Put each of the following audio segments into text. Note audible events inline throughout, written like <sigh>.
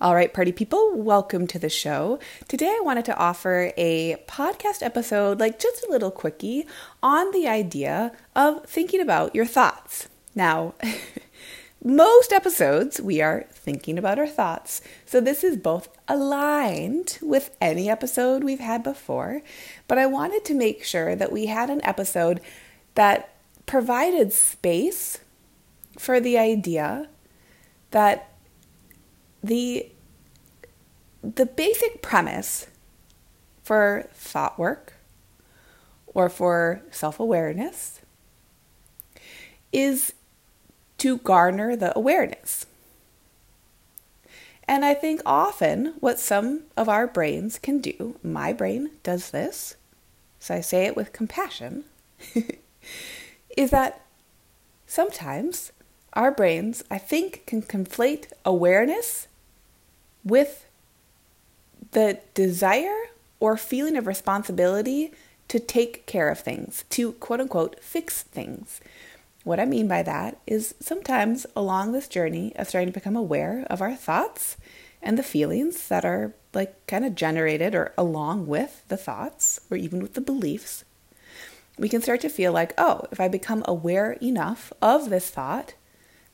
All right, party people, welcome to the show. Today I wanted to offer a podcast episode, like just a little quickie, on the idea of thinking about your thoughts. Now, <laughs> most episodes we are thinking about our thoughts. So this is both aligned with any episode we've had before, but I wanted to make sure that we had an episode that provided space for the idea that the the basic premise for thought work or for self-awareness is to garner the awareness. And I think often what some of our brains can do, my brain does this, so I say it with compassion, <laughs> is that sometimes our brains, I think, can conflate awareness with the desire or feeling of responsibility to take care of things, to quote unquote fix things. What I mean by that is sometimes along this journey of starting to become aware of our thoughts and the feelings that are like kind of generated or along with the thoughts or even with the beliefs, we can start to feel like, oh, if I become aware enough of this thought,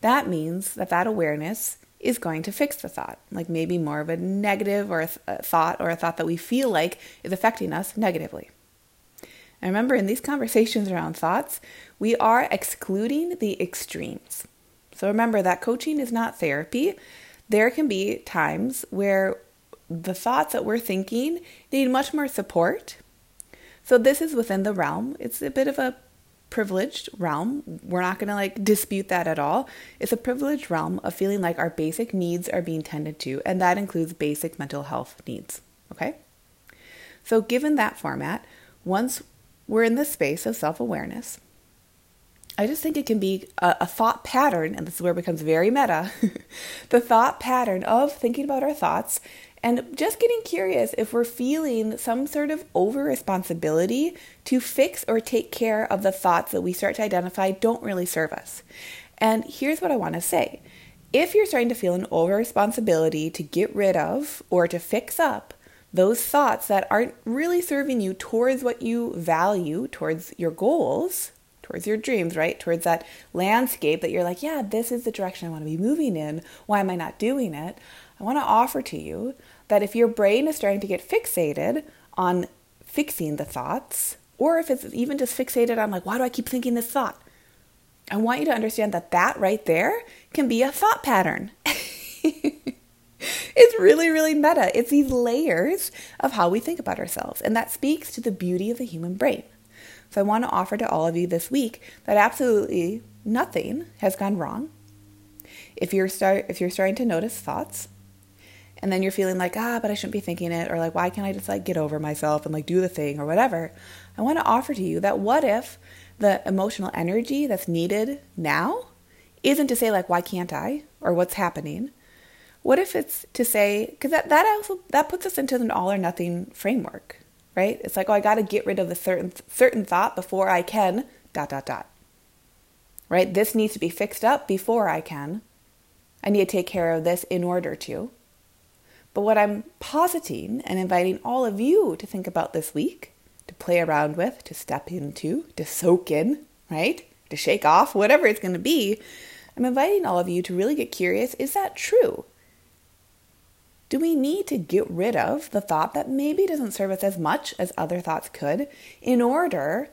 that means that that awareness is going to fix the thought. Like maybe more of a negative or a, th- a thought or a thought that we feel like is affecting us negatively. And remember, in these conversations around thoughts, we are excluding the extremes. So remember that coaching is not therapy. There can be times where the thoughts that we're thinking need much more support. So this is within the realm. It's a bit of a privileged realm. We're not going to like dispute that at all. It's a privileged realm of feeling like our basic needs are being tended to, and that includes basic mental health needs. Okay? So, given that format, once we're in the space of self awareness, I just think it can be a, a, thought pattern, and this is where it becomes very meta <laughs> the thought pattern of thinking about our thoughts and just getting curious if we're feeling some sort of over responsibility to fix or take care of the thoughts that we start to identify don't really serve us. And here's what I want to say if you're starting to feel an over responsibility to get rid of or to fix up those thoughts that aren't really serving you towards what you value, towards your goals, towards your dreams, right? Towards that landscape that you're like, yeah, this is the direction I want to be moving in. Why am I not doing it? I want to offer to you that if your brain is starting to get fixated on fixing the thoughts, or if it's even just fixated on, like, why do I keep thinking this thought? I want you to understand that that right there can be a thought pattern. <laughs> it's really, really meta. It's these layers of how we think about ourselves. And that speaks to the beauty of the human brain. So I want to offer to all of you this week that absolutely nothing has gone wrong. If you're start if you're starting to notice thoughts and then you're feeling like, ah, but I shouldn't be thinking it, or like, why can't I just like get over myself and like do the thing or whatever? I want to offer to you that what if the emotional energy that's needed now isn't to say like, why can't I or what's happening? What if it's to say, because that, that also that puts us into an all or nothing framework, right? It's like, oh, I got to get rid of the certain certain thought before I can dot dot dot. Right? This needs to be fixed up before I can. I need to take care of this in order to. But what I'm positing and inviting all of you to think about this week, to play around with, to step into, to soak in, right? To shake off, whatever it's going to be, I'm inviting all of you to really get curious is that true? Do we need to get rid of the thought that maybe doesn't serve us as much as other thoughts could in order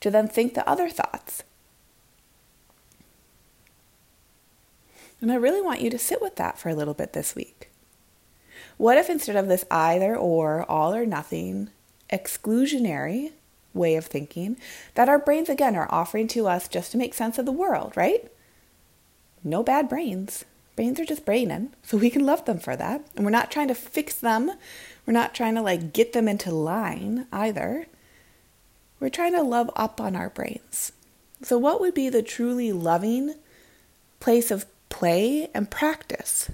to then think the other thoughts? And I really want you to sit with that for a little bit this week. What if instead of this either or, all or nothing, exclusionary way of thinking that our brains again are offering to us just to make sense of the world, right? No bad brains. Brains are just braining, so we can love them for that. And we're not trying to fix them. We're not trying to like get them into line either. We're trying to love up on our brains. So, what would be the truly loving place of play and practice?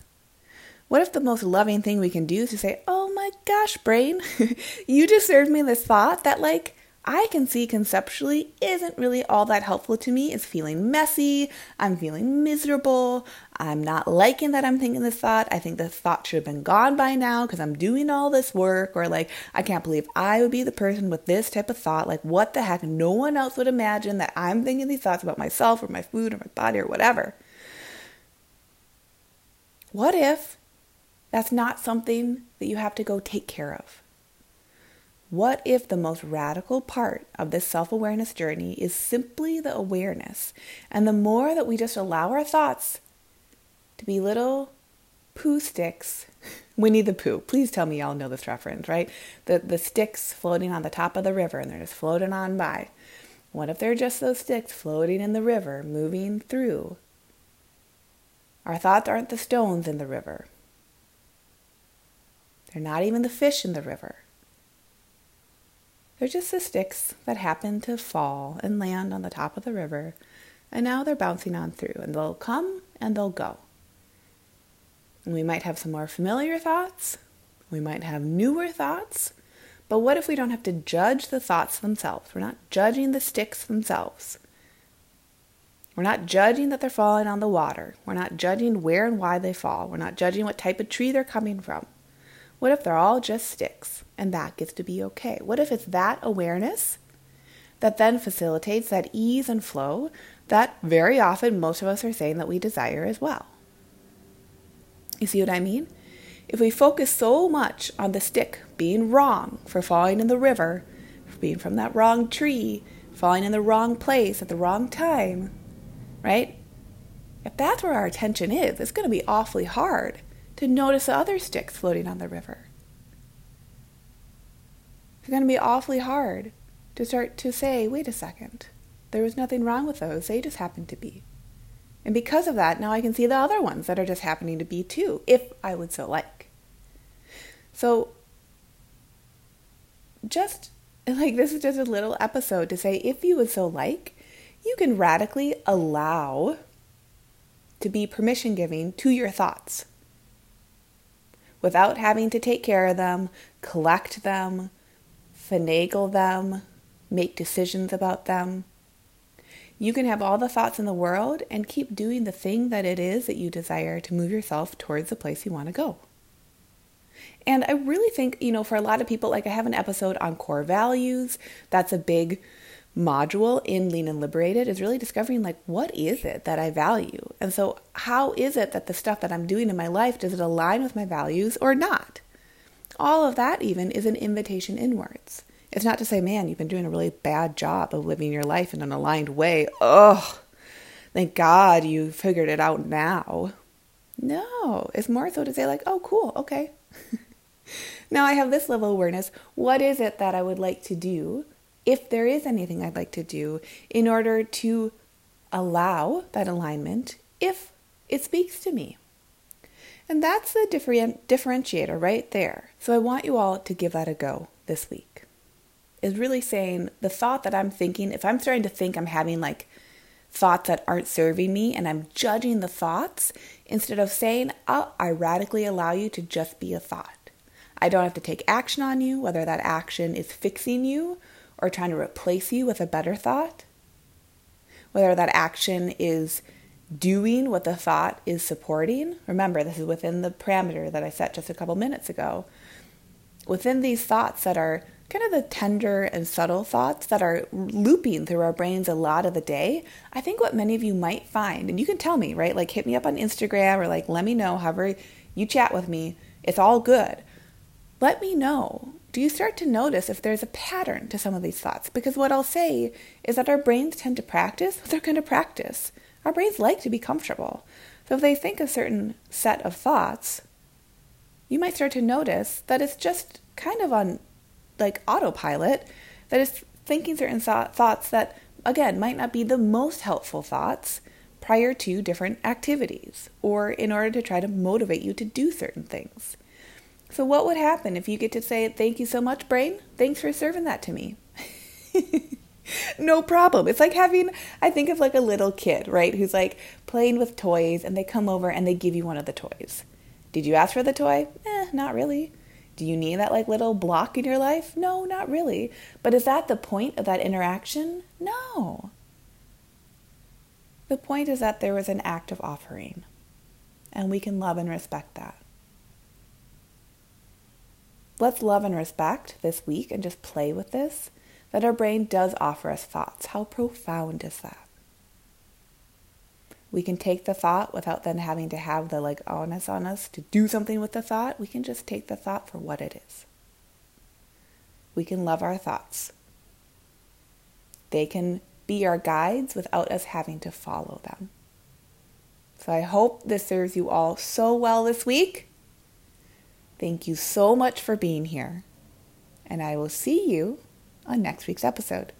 What if the most loving thing we can do is to say, Oh my gosh, brain, <laughs> you just served me this thought that, like, I can see conceptually isn't really all that helpful to me. It's feeling messy. I'm feeling miserable. I'm not liking that I'm thinking this thought. I think the thought should have been gone by now because I'm doing all this work. Or like, I can't believe I would be the person with this type of thought. Like, what the heck? No one else would imagine that I'm thinking these thoughts about myself or my food or my body or whatever. What if that's not something that you have to go take care of? What if the most radical part of this self awareness journey is simply the awareness? And the more that we just allow our thoughts to be little Pooh sticks, <laughs> Winnie the Pooh, please tell me y'all know this reference, right? The, the sticks floating on the top of the river and they're just floating on by. What if they're just those sticks floating in the river, moving through? Our thoughts aren't the stones in the river. They're not even the fish in the river. They're just the sticks that happen to fall and land on the top of the river, and now they're bouncing on through, and they'll come and they'll go. And we might have some more familiar thoughts, we might have newer thoughts, but what if we don't have to judge the thoughts themselves? We're not judging the sticks themselves. We're not judging that they're falling on the water. We're not judging where and why they fall. We're not judging what type of tree they're coming from. What if they're all just sticks and that gets to be okay? What if it's that awareness that then facilitates that ease and flow that very often most of us are saying that we desire as well? You see what I mean? If we focus so much on the stick being wrong for falling in the river, for being from that wrong tree, falling in the wrong place at the wrong time, right? If that's where our attention is, it's going to be awfully hard to notice the other sticks floating on the river. It's going to be awfully hard to start to say, wait a second, there was nothing wrong with those, they just happened to be. And because of that, now I can see the other ones that are just happening to be too, if I would so like. So, just like this is just a little episode to say, if you would so like, you can radically allow to be permission giving to your thoughts without having to take care of them, collect them, finagle them, make decisions about them. You can have all the thoughts in the world and keep doing the thing that it is that you desire to move yourself towards the place you want to go. And I really think, you know, for a lot of people, like I have an episode on core values. That's a big module in Lean and Liberated is really discovering like what is it that I value? And so how is it that the stuff that I'm doing in my life does it align with my values or not? All of that even is an invitation inwards. It's not to say, man, you've been doing a really bad job of living your life in an aligned way. Ugh. Thank God you figured it out now. No, it's more so to say, like, oh, cool, okay. <laughs> now I have this level of awareness. What is it that I would like to do if there is anything I'd like to do in order to allow that alignment if it speaks to me. And that's the different, differentiator right there. So I want you all to give that a go this week. Is really saying the thought that I'm thinking, if I'm starting to think I'm having like thoughts that aren't serving me and I'm judging the thoughts, instead of saying, oh, I radically allow you to just be a thought. I don't have to take action on you, whether that action is fixing you or trying to replace you with a better thought, whether that action is doing what the thought is supporting. Remember, this is within the parameter that I set just a couple minutes ago. Within these thoughts that are kind of the tender and subtle thoughts that are looping through our brains a lot of the day, I think what many of you might find, and you can tell me, right? Like hit me up on Instagram or like let me know, however you chat with me, it's all good. Let me know do you start to notice if there's a pattern to some of these thoughts? Because what I'll say is that our brains tend to practice what they're going to practice. Our brains like to be comfortable. So if they think a certain set of thoughts, you might start to notice that it's just kind of on like autopilot, that it's thinking certain thoughts that, again, might not be the most helpful thoughts, prior to different activities or in order to try to motivate you to do certain things. So, what would happen if you get to say, Thank you so much, brain? Thanks for serving that to me. <laughs> no problem. It's like having, I think of like a little kid, right? Who's like playing with toys and they come over and they give you one of the toys. Did you ask for the toy? Eh, not really. Do you need that like little block in your life? No, not really. But is that the point of that interaction? No. The point is that there was an act of offering, and we can love and respect that. Let's love and respect this week and just play with this that our brain does offer us thoughts. How profound is that? We can take the thought without then having to have the like onus on us to do something with the thought. We can just take the thought for what it is. We can love our thoughts. They can be our guides without us having to follow them. So I hope this serves you all so well this week. Thank you so much for being here. And I will see you on next week's episode.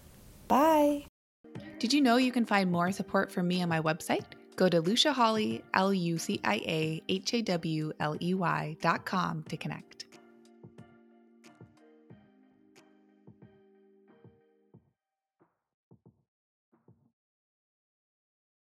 Bye. Did you know you can find more support from me on my website? Go to Lucia Hawley, L U C I A H A W L E Y dot com to connect.